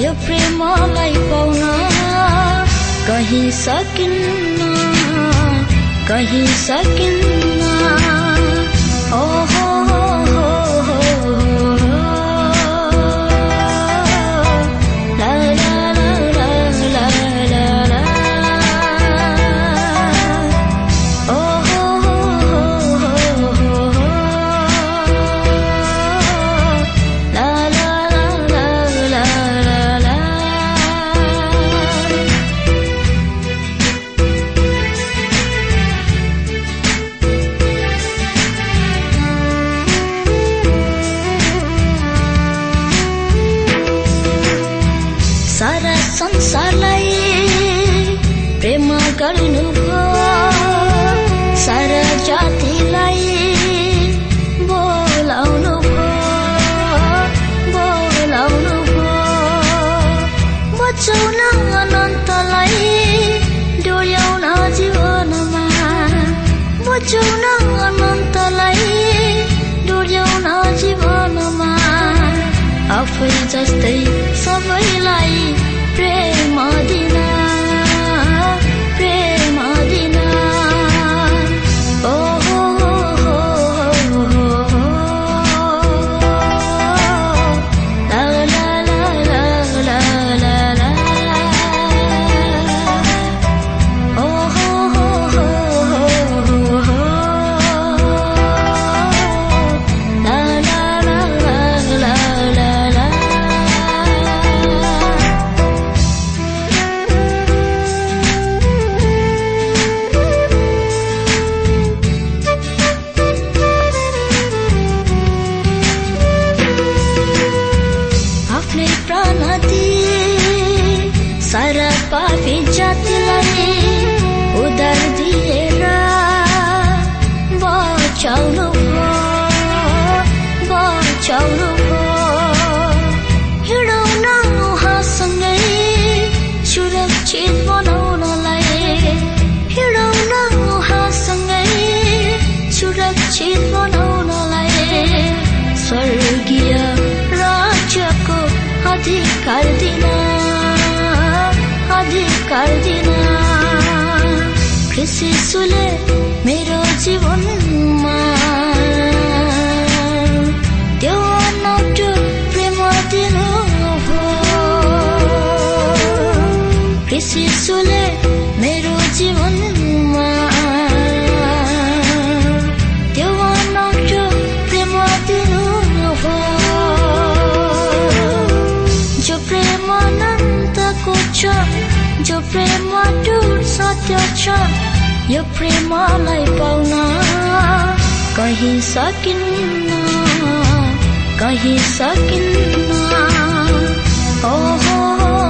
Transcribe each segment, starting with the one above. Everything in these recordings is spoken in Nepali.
यो प्रेमलाई पाउन कहीँ सकिन्न कहीँ सकिन्न। ओहो शिशुले मेरो जीवनमा छ यो प्रेमलाई पाउन कहीँ सकिन्न कहीँ सकिन्न। ओ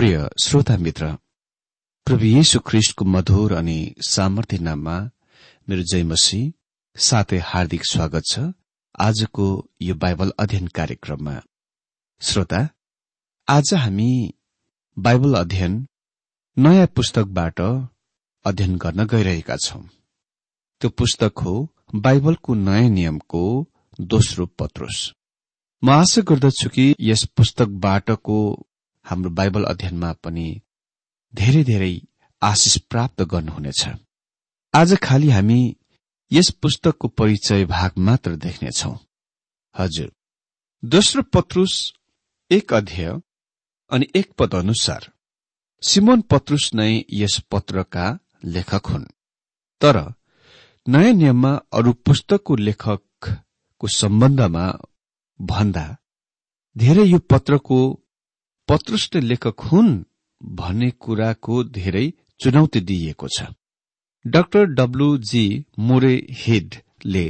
प्रिय श्रोता मित्र प्रभु येशु ख्रिष्टको मधुर अनि सामर्थ्य नाममा मेरो जयमसी साथै हार्दिक स्वागत छ आजको यो बाइबल अध्ययन कार्यक्रममा। श्रोता आज हामी बाइबल अध्ययन नयाँ पुस्तकबाट अध्ययन गर्न गइरहेका छौं। त्यो पुस्तक हो बाइबलको नयाँ नियमको दोस्रो पत्रुस। म आशा गर्दछु कि यस पुस्तकबाटको हाम्रो बाइबल अध्ययनमा पनि धेरै धेरै आशिष प्राप्त गर्नुहुनेछ। आज खालि हामी यस पुस्तकको परिचय भाग मात्र देख्नेछौ। हजुर दोस्रो पत्रुस एक अध्याय अनि एक पद अनुसार सिमोन पत्रुस नै यस पत्रका लेखक हुन्। तर नयाँ नियममा अरू पुस्तकको लेखकको सम्बन्धमा भन्दा धेरै यो पत्रको पत्रुस नै लेखक हुन् भन्ने कुराको धेरै चुनौती दिइएको छ। डाक्टर डब्लु जी मोरे हेडले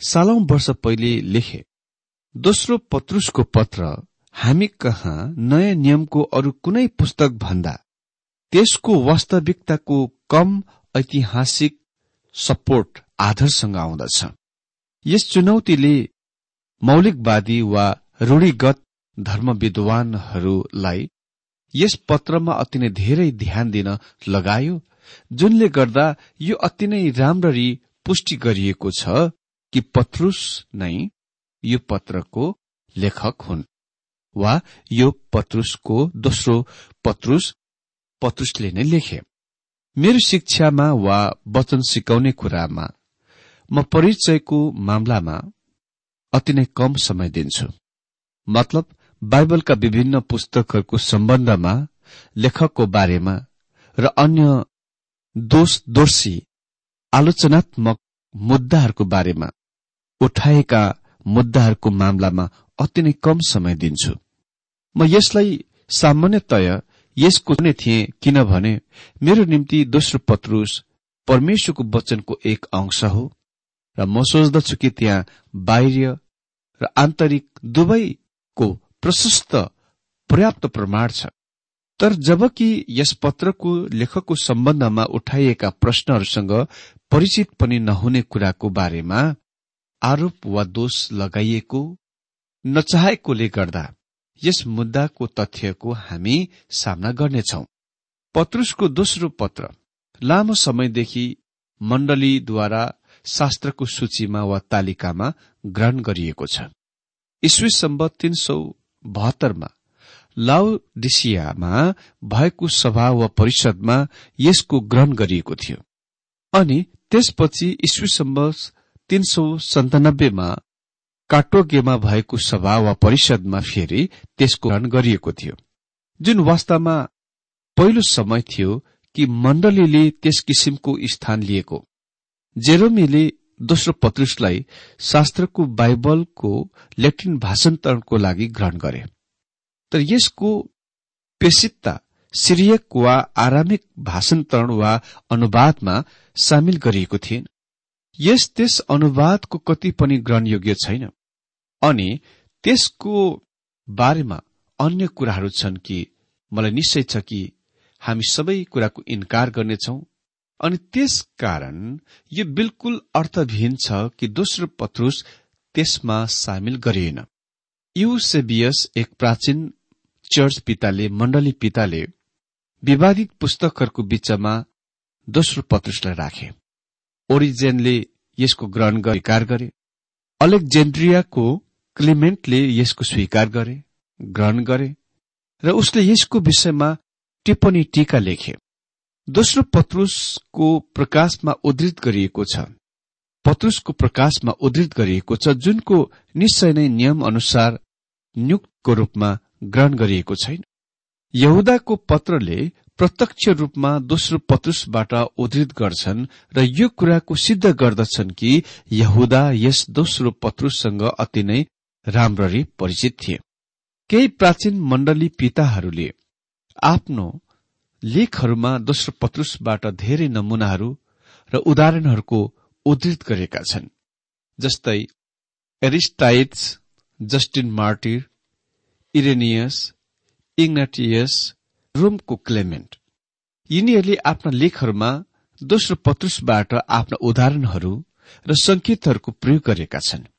सालौं वर्ष पहिले लेखे दोस्रो पत्रुसको पत्र हामी कहाँ नयाँ नियमको अरू कुनै पुस्तक भन्दा त्यसको वास्तविकताको कम ऐतिहासिक सपोर्ट आधारसँग आउँदछ। यस चुनौतीले मौलिकवादी वा रूढिगत धर्म विद्वानहरूलाई यस पत्रमा अति नै धेरै ध्यान दिन लगायो जुनले गर्दा यो अति नै राम्ररी पुष्टि गरिएको छ कि पत्रुस नै यो पत्रको लेखक हुन् वा यो पत्रुसको दोस्रो पत्रुस पत्रुसले नै लेखे। मेरो शिक्षामा वा वचन सिकाउने कुरामा म परिचयको मामलामा अति नै कम समय दिन्छु। मतलब बाइबलका विभिन्न पुस्तकहरूको सम्बन्धमा लेखकको बारेमा र अन्य दोष दोषी आलोचनात्मक मुद्दाहरूको बारेमा उठाएका मुद्दाहरूको मामलामा अति नै कम समय दिन्छु। म यसलाई सामान्यतया यसको नै थिए किनभने मेरो निम्ति दोस्रो पत्रुस परमेश्वरको वचनको एक अंश हो र म सोच्दछु कि त्यहाँ बाह्य र आन्तरिक दुवैको प्रशस्त पर्याप्त प्रमाण छ। तर जबकि यस पत्रको लेखकको सम्बन्धमा उठाइएका प्रश्नहरूसँग परिचित पनि नहुने कुराको बारेमा आरोप वा दोष लगाइएको नचाहेकोले गर्दा यस मुद्दाको तथ्यको हामी सामना गर्नेछौ। पत्रुसको दोस्रो पत्र लामो समयदेखि मण्डलीद्वारा शास्त्रको सूचीमा वा तालिकामा ग्रहण गरिएको छ। ईस्वी सम्बत तीन सौ बहत्तरमा लाउडिसियामा भएको सभा वा परिषदमा यसको ग्रहण गरिएको थियो। अनि त्यसपछि ईस्वी सम्बत तीन सौ सन्तानब्बेमा काटोगेमा भएको सभा वा परिषदमा फेरि त्यसको ग्रहण गरिएको थियो। जुन वास्तवमा पहिलो समय थियो कि मण्डलीले त्यस किसिमको स्थान लिएको। जेरोमीले दोस्रो पत्रुसलाई शास्त्रको बाइबलको ल्याटिन भाषान्तरणको लागि ग्रहण गरे। तर यसको पेसितता सिरियक वा आरामिक भाषान्तरण वा अनुवादमा सामेल गरिएको थिएन। यस त्यस अनुवादको कति पनि ग्रहणयोग्य छैन। अनि त्यसको बारेमा अन्य कुराहरू छन् कि मलाई निश्चय छ कि हामी सबै कुराको इन्कार गर्नेछौ। अनि त्यस कारण यो बिल्कुल अर्थविहीन छ कि दोस्रो पत्रुस त्यसमा सामेल गरिएन। युसेबियस एक प्राचीन चर्च पिताले मण्डली पिताले विवादित पुस्तकहरूको बीचमा दोस्रो पत्रुसलाई राखे। ओरिजेनले यसको ग्रहण स्वीकार गरे। अलेक्जेन्ड्रियाको क्लिमेन्टले यसको स्वीकार गरे ग्रहण गरे र उसले यसको विषयमा टिप्पणी टीका लेखे। दोस्रो पत्रुसको प्रकाशमा उद्धृत गरिएको छ। पत्रुसको प्रकाशमा उद्धृत गरिएको छ जुनको निश्चय नै नियम अनुसार नियुक्तको रूपमा ग्रहण गरिएको छैन। यहुदाको पत्रले प्रत्यक्ष रूपमा दोस्रो पत्रुसबाट उद्धृत गर्छन् र यो कुराको सिद्ध गर्दछन् कि यहुदा यस दोस्रो पत्रुससँग अति नै राम्ररी परिचित थिए। केही प्राचीन मण्डली पिताहरूले आफ्नो लेखहरूमा दोस्रो पत्रुसबाट धेरै नमूनाहरू र उदाहरणहरूको उद्धृत गरेका छन् जस्तै Aristides Justin Martyr Irenaeus Ignatius रोमको Clement. यिनीहरूले आफ्ना लेखहरूमा दोस्रो पत्रुसबाट आफ्ना उदाहरणहरू र संकेतहरूको प्रयोग गरेका छन्।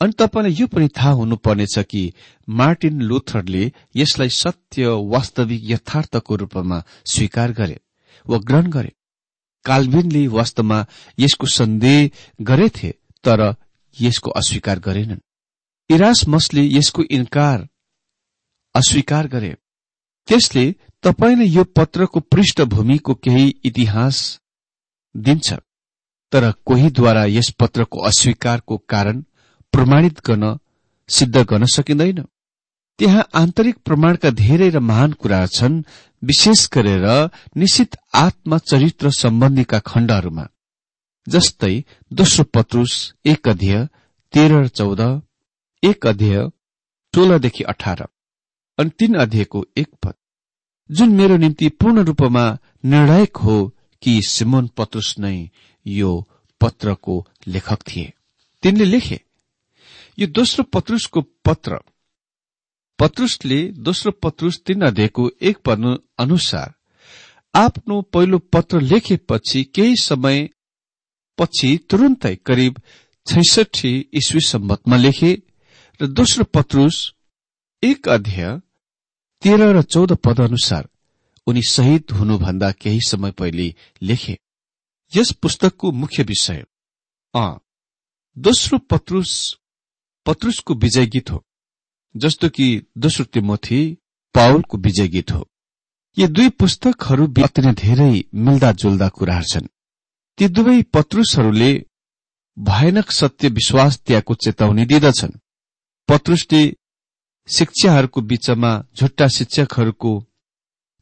अनि तपाईँलाई यो पनि थाहा हुनुपर्नेछ कि मार्टिन लुथरले यसलाई सत्य वास्तविक यथार्थको रूपमा स्वीकार गरे वा ग्रहण गरे। काल्भिनले वास्तवमा यसको सन्देह गरेथे तर यसको अस्वीकार गरेनन्। इरासमसले यसको इन्कार अस्वीकार गरे। त्यसले तपाईँले यो पत्रको पृष्ठभूमिको केही इतिहास दिन्छ तर कोहीद्वारा यस पत्रको अस्वीकारको कारण प्रमाणित गर्न सिद्ध गर्न सकिँदैन। त्यहाँ आन्तरिक प्रमाणका धेरै र महान कुरा छन् विशेष गरेर निश्चित आत्मा चरित्र सम्बन्धीका खण्डहरूमा। जस्तै दोस्रो पत्रुस एक अध्यय तेह्र र चौध एक अध्यय सोह्रदेखि अठार अनि तीन अध्ययको एक पद। जुन मेरो निम्ति पूर्ण रूपमा निर्णायक हो कि सिमोन पत्रुस नै यो पत्रको लेखक थिए। तिनले लेखे यो दोस्रो पत्रुसको पत्र। पत्रुसले दोस्रो पत्रुस तीन अध्ययको एक पद अनुसार आफ्नो पहिलो पत्र लेखेपछि केही समय पछि तुरन्तै करिब छैसठी इस्वी सम्बतमा लेखे र दोस्रो पत्रुस एक अध्यय तेह्र र चौध पद अनुसार उनी शहीद हुनुभन्दा केही समय पहिले लेखे। यस पुस्तकको मुख्य विषय। अ दोस्रो पत्रुस पत्रुसको विजय गीत हो जस्तो कि दोस्रो तिमोथी पावलको विजय गीत हो। यी दुई पुस्तकहरू अति नै धेरै मिल्दा जुल्दा कुराहरू छन्। ती दुवै पत्रुसहरूले भयानक सत्य विश्वास त्यागको चेतावनी दिँदछन्। पत्रुसले शिक्षाहरूको बीचमा झुट्टा शिक्षकहरूको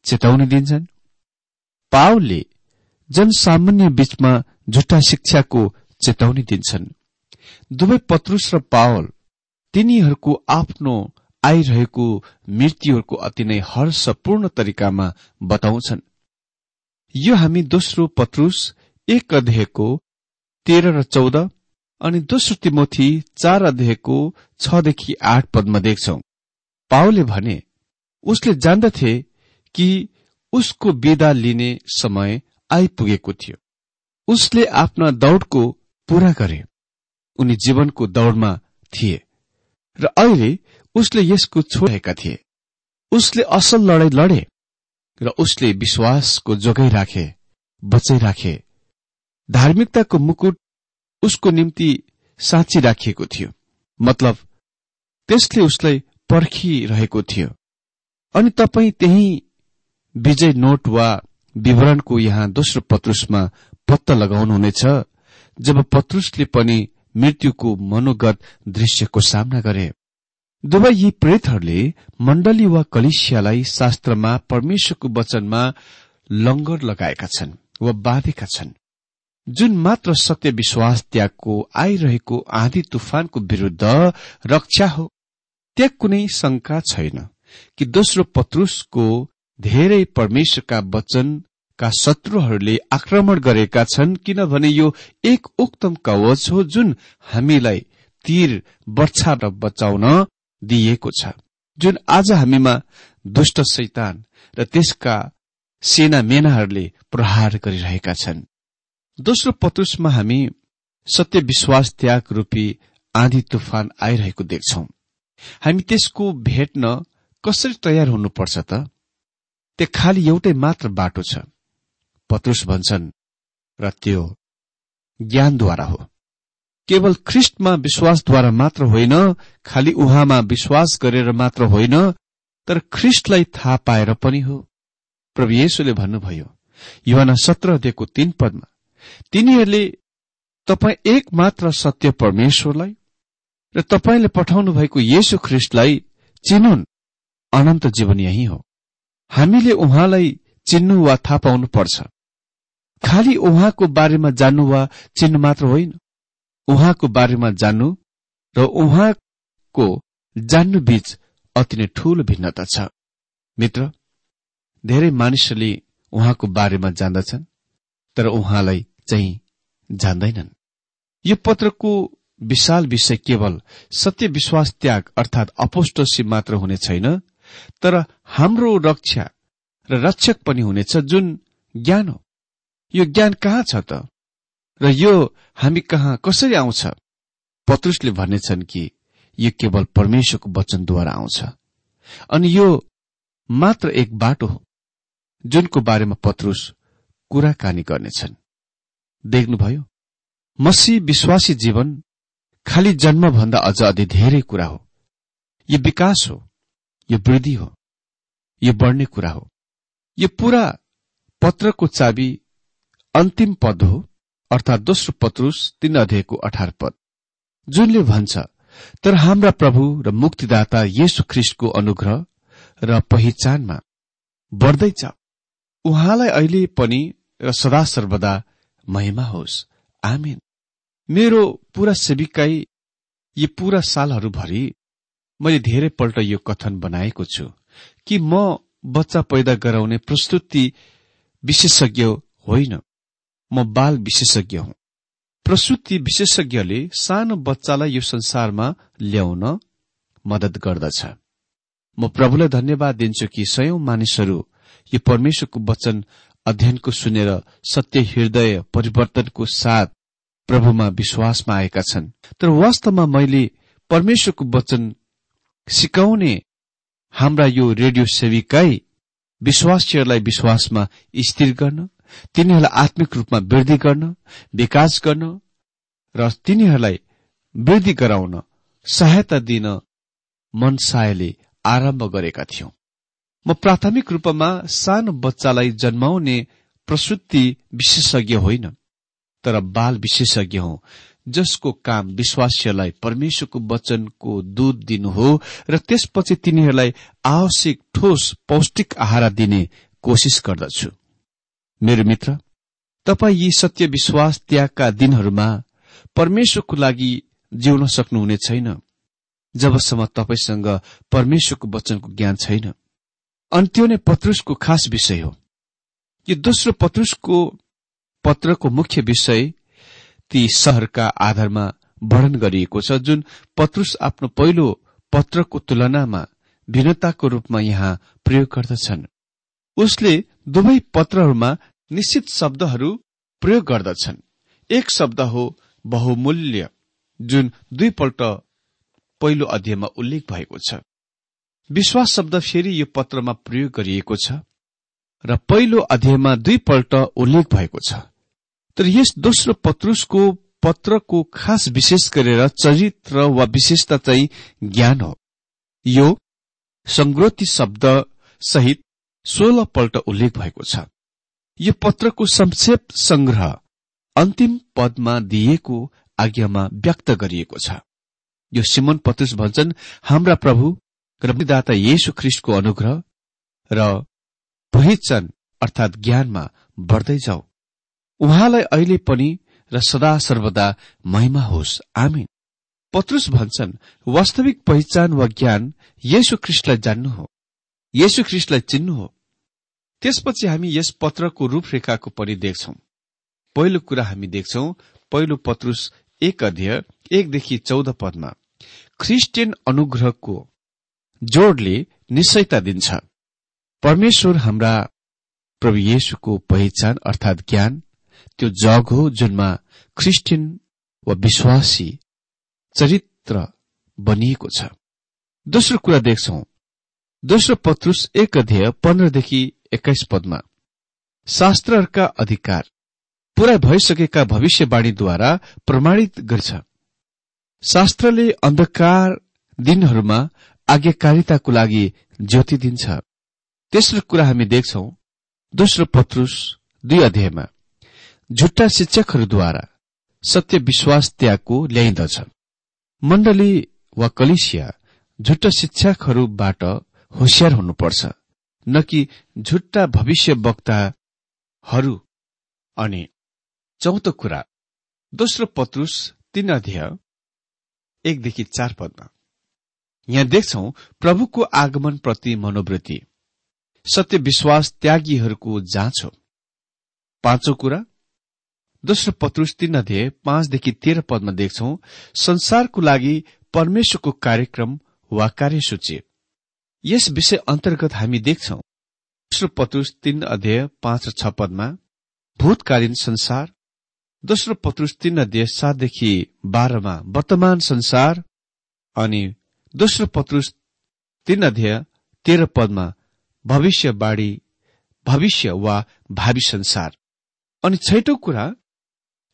चेतावनी दिन्छन्। पावलले जनसामान्य बीचमा झुट्टा शिक्षाको चेतावनी दिन्छन्। दुवै पत्रुस र पावल तिनीहरूको आफ्नो आइरहेको मृत्युहरूको अति नै हर्षपूर्ण तरिकामा बताउँछन्। यो हामी दोस्रो पत्रुस एक अध्ययको तेह्र र चौध अनि दोस्रो तिमोथी चार अध्ययको छदेखि आठ पदमा देख्छौ। पाओले भने उसले जान्दथे कि उसको विदा लिने समय आइपुगेको थियो। उसले आफ्ना दौडको पूरा गरे। उनी जीवनको दौडमा थिए र अहिले उसले यसको छोडेका थिए। उसले असल लडाई लडे र उसले विश्वासको जोगाई राखे बचाइ राखे। धार्मिकताको मुकुट उसको निम्ति साँची राखिएको थियो। मतलब त्यसले उसलाई पर्खिरहेको थियो। अनि तपाईँ त्यही विजय नोट वा विवरणको यहाँ दोस्रो पत्रुसमा पत्ता लगाउनुहुनेछ जब पत्रुसले पनि मृत्युको मनोगत दृश्यको सामना गरे। दुवै यी प्रेतहरूले मण्डली वा कलिसियालाई शास्त्रमा परमेश्वरको वचनमा लङ्गर लगाएका छन् वा बाँधेका छन्। जुन मात्र सत्य विश्वास त्यागको आइरहेको आँधी तुफानको विरूद्ध रक्षा हो त्यहाँ कुनै शंका छैन कि दोस्रो पत्रुसको धेरै परमेश्वरका वचनका शत्रुहरूले आक्रमण गरेका छन् किनभने यो एक उक्तम कवच हो जुन हामीलाई तीर वर्षाबाट बचाउन दिइएको छ जुन आज हामीमा दुष्ट शैतान र त्यसका सेना मेनाहरूले प्रहार गरिरहेका छन्। दोस्रो पत्रुसमा हामी सत्य विश्वास त्याग रूपी आँधी तुफान आइरहेको देख्छौ। हामी त्यसको भेट्न कसरी तयार हुनुपर्छ त? त्यो खालि एउटै मात्र बाटो छ। पत्रुस भन्छन् र त्यो ज्ञानद्वारा हो। केवल ख्रिस्टमा विश्वासद्वारा मात्र होइन खालि उहाँमा विश्वास गरेर मात्र होइन तर ख्रिस्टलाई थाहा पाएर पनि हो। प्रभु येशुले भन्नुभयो युवाना सत्र दिएको तीन पदमा तिनीहरूले तपाईँ एक मात्र सत्य परमेश्वरलाई र तपाईँले पठाउनु भएको येशु ख्रिस्टलाई चिनुन्। अनन्त जीवन यही हो। हामीले उहाँलाई चिन्नु वा थाहा पाउनु पर्छ। खालि उहाँको बारेमा जान्नु वा चिन्नु मात्र होइन। उहाँको बारेमा जान्नु र उहाँको जान्नु बीच अति नै ठूलो भिन्नता छ। मित्र धेरै मानिसहरूले उहाँको बारेमा जान्दछन् तर उहाँलाई चाहिँ जान्दैनन्। यो पत्रको विशाल विषय केवल सत्य विश्वास त्याग अर्थात अपोस्टसी मात्र हुने छैन तर हाम्रो रक्षा र रक्षक पनि हुनेछ जुन ज्ञान हो। यो ज्ञान कहाँ छ त? र यो हामी कहाँ कसरी आउँछ? पत्रुसले भन्नेछन् कि यो केवल परमेश्वरको वचनद्वारा आउँछ। अनि यो मात्र एक बाटो हो जुनको बारेमा पत्रुस कुराकानी गर्नेछन्। देख्नुभयो मसी विश्वासी जीवन खालि जन्मभन्दा अझ अधि धेरै कुरा हो। यो विकास हो यो वृद्धि हो यो बढ्ने कुरा हो। यो पूरा पत्रको चाबी अन्तिम पद हो अर्थात दोस्रो पत्रुस तीन अध्ययको अठार पद। जुनले भन्छ तर हाम्रा प्रभु र मुक्तिदाता येशु ख्रिस्टको अनुग्रह र पहिचानमा बढ्दै जाऊ उहाँलाई अहिले पनि र सदा सर्वदा महिमा होस्। आमेन। मेरो पूरा सेविकाई यी पूरा सालहरूभरि मैले धेरैपल्ट यो कथन बनाएको छु कि म बच्चा पैदा गराउने प्रस्तुति विशेषज्ञ होइन। म बाल विशेषज्ञ हुँ। प्रसुति विशेषज्ञले सानो बच्चालाई यो संसारमा ल्याउन मदत गर्दछ। म प्रभुलाई धन्यवाद दिन्छु कि सयौं मानिसहरू यो परमेश्वरको वचन अध्ययनको सुनेर सत्य हृदय परिवर्तनको साथ प्रभुमा विश्वासमा आएका छन्। तर वास्तवमा मैले परमेश्वरको वचन सिकाउने हाम्रा यो रेडियो सेविकाई विश्वासीहरूलाई विश्वासमा स्थिर गर्न तिनीहरूलाई आत्मिक रूपमा वृद्धि गर्न विकास गर्न र तिनीहरूलाई वृद्धि गराउन सहायता दिन मनसायले आरम्भ गरेका थियौं। म प्राथमिक रूपमा सानो बच्चालाई जन्माउने प्रसुति विशेषज्ञ होइन तर बाल विशेषज्ञ हुँ जसको काम विश्वासीहरूलाई परमेश्वरको वचनको दूध दिनु हो र त्यसपछि तिनीहरूलाई आवश्यक ठोस पौष्टिक आहार दिने कोसिस गर्दछु। मेरो मित्र तपाईँ यी सत्य विश्वास त्यागका दिनहरूमा परमेश्वरको लागि जिउन सक्नुहुने छैन जबसम्म तपाईँसँग परमेश्वरको वचनको ज्ञान छैन। अनि त्यो नै पत्रुसको खास विषय हो। यो दोस्रो पत्रुसको पत्रको मुख्य विषय ती शहरका आधारमा वर्णन गरिएको छ जुन पत्रुस आफ्नो पहिलो पत्रको तुलनामा भिन्नताको रूपमा यहाँ प्रयोग गर्दछन्। उसले दुवै पत्रहरूमा निश्चित शब्दहरू प्रयोग गर्दछन्। एक शब्द हो बहुमूल्य जुन दुईपल्ट पहिलो अध्यायमा उल्लेख भएको छ। विश्वास शब्द फेरि यो पत्रमा प्रयोग गरिएको छ र पहिलो अध्यायमा दुईपल्ट उल्लेख भएको छ। तर यस दोस्रो पत्रुसको पत्रको खास विशेष गरेर चरित्र वा विशेषता चाहिँ ज्ञान हो। यो संग्रोती शब्द सहित सोह्र पल्ट उल्लेख भएको छ। यो पत्रको संक्षेप संग्रह अन्तिम पदमा दिइएको आज्ञामा व्यक्त गरिएको छ। यो सिमन पत्रुस भन्छन् हाम्रा प्रभु र विदाता येशु ख्रिस्टको अनुग्रह र पहिचान अर्थात ज्ञानमा बढ्दै जाऊ। उहाँलाई अहिले पनि र सदा सर्वदा महिमा होस्। आमिन। पत्रुस भन्छन् वास्तविक पहिचान वा ज्ञान येशु ख्रिस्टलाई जान्नु हो। येशु ख्रिस्टलाई चिन्नु हो। त्यसपछि हामी यस पत्रको रूपरेखाको पनि देख्छौं। पहिलो कुरा हामी देख्छौं पहिलो पत्रुस एक अध्यय एकदेखि चौध पदमा ख्रिस्टियन अनुग्रहको जोडले निश्चयता दिन्छ। परमेश्वर हाम्रा प्रभु येशुको पहिचान अर्थात ज्ञान त्यो जग हो जुनमा ख्रिस्टियन वा विश्वासी चरित्र बनिएको छ। दोस्रो कुरा देख्छौ दोस्रो पत्रुस एक अध्यय पन्ध्रदेखि एक्काइस पदमा। शास्त्रहरूका अधिकार। पूरा भइसकेका भविष्यवाणीद्वारा प्रमाणित गर्छ। शास्त्रले अन्धकार दिनहरूमा आज्ञाकारिताको लागि ज्योति दिन्छ। तेस्रो कुरा हामी देख्छौ दोस्रो पत्रुस दुई अध्यायमा। झुट्टा शिक्षकहरूद्वारा सत्य विश्वास त्यागको ल्याइदछ। मण्डली वा कलिसिया झुट्टा शिक्षकहरूबाट होसियार हुनुपर्छ। न कि झुट्टा भविष्य वक्ताहरू अनि चौथो कुरा दोस्रो पत्रुस तीन अध्यय एकदेखि चार पदमा। यहाँ देख्छौ प्रभुको आगमन प्रति मनोवृत्ति। सत्य विश्वास त्यागीहरूको जाँच हो। पाँचौं कुरा दोस्रो पत्रुस तीन अध्यय पाँचदेखि तेह्र पदमा देख्छौ संसारको लागि परमेश्वरको कार्यक्रम वा कार्यसूची। यस विषय अन्तर्गत हामी देख्छौ। दोस्रो पत्रुस तीन अध्यय पाँच र छ पदमा भूतकालीन संसार दोस्रो पत्रुस तीन अध्यय सातदेखि बाह्रमा वर्तमान संसार अनि दोस्रो पत्रुस तीन अध्यय तेह्र पदमा भविष्यवाणी भविष्य वा भावी संसार। अनि छैटौं कुरा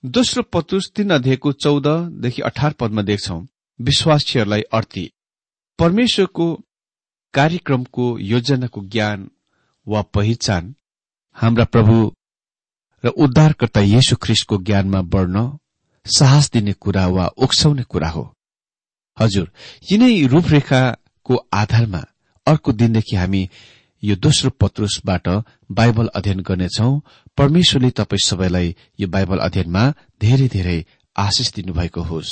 दोस्रो पत्रुस तीन अध्यायको चौधदेखि अठार पदमा देख्छौ विश्वासीहरूलाई अर्थी परमेश्वरको कार्यक्रमको योजनाको ज्ञान वा पहिचान हाम्रा प्रभु र उद्धारकर्ता येशु ख्रिस्टको ज्ञानमा बढ्न साहस दिने कुरा वा उक्साउने कुरा हो। हजुर यिनै रूपरेखाको आधारमा अर्को दिनदेखि हामी यो दोस्रो पत्रुसबाट बाइबल अध्ययन गर्नेछौ। परमेश्वरले तपाईँ सबैलाई यो बाइबल अध्ययनमा धेरै धेरै आशिष दिनुभएको होस्।